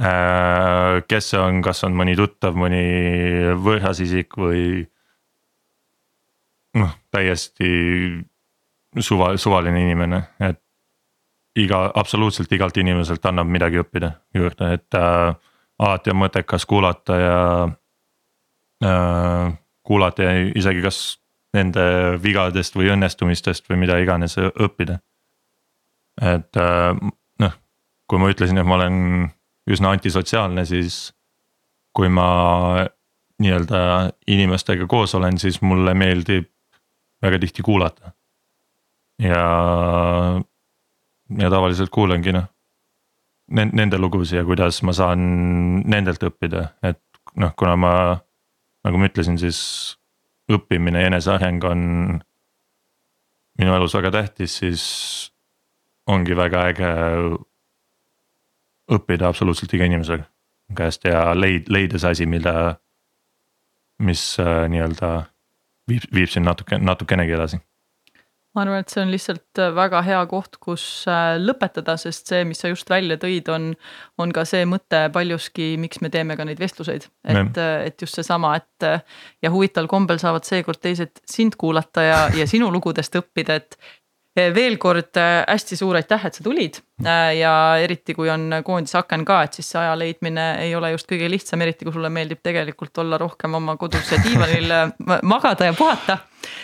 äh,. kes see on, kas on mõni tuttav, mõni võõras isik või. noh, täiesti suva, suvaline inimene, et iga, absoluutselt igalt inimeselt annab midagi õppida juurde, et äh, alati on mõttekas kuulata ja äh,. kuulata ja isegi kas nende vigadest või õnnestumistest või mida iganes õppida. et äh, noh, kui ma ütlesin, et ma olen üsna antisotsiaalne, siis kui ma nii-öelda inimestega koos olen, siis mulle meeldib väga tihti kuulata. ja, ja tavaliselt kuulangi noh nende lugusid ja kuidas ma saan nendelt õppida, et noh, kuna ma nagu ma ütlesin, siis õppimine ja eneseareng on minu elus väga tähtis, siis ongi väga äge õppida absoluutselt iga inimese käest ja leid-, leida see asi, mida, mis äh, nii-öelda viib, viib sind natuke, natukenegi edasi ma arvan, et see on lihtsalt äh, väga hea koht, kus äh, lõpetada, sest see, mis sa just välja tõid, on, on ka see mõte paljuski, miks me teeme ka neid vestluseid. et, äh, et just seesama, et ja huvitaval kombel saavad seekord teised sind kuulata ja, ja sinu lugudest õppida, et veel kord äh, hästi suur aitäh, et sa tulid äh, ja eriti kui on koondise aken ka, et siis see aja leidmine ei ole just kõige lihtsam, eriti kui sulle meeldib tegelikult olla rohkem oma kodus ja diivanil magada ja puhata.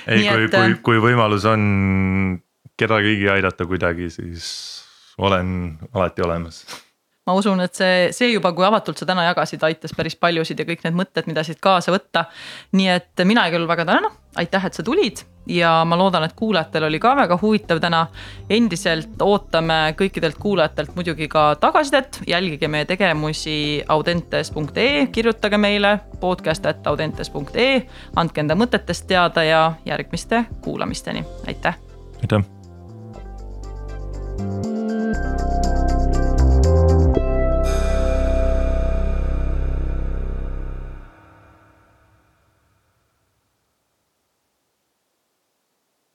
ei, kui, kui, kui võimalus on kedagigi aidata kuidagi, siis olen alati olemas ma usun, et see, see juba, kui avatult sa täna jagasid, aitas päris paljusid ja kõik need mõtted, mida siit kaasa võtta. nii et mina küll väga tänan, aitäh, et sa tulid ja ma loodan, et kuulajatel oli ka väga huvitav täna. endiselt ootame kõikidelt kuulajatelt muidugi ka tagasisidet, jälgige meie tegevusi audentes.ee, kirjutage meile podcast.audentes.ee, andke enda mõtetest teada ja järgmiste kuulamisteni, aitäh. aitäh. thank you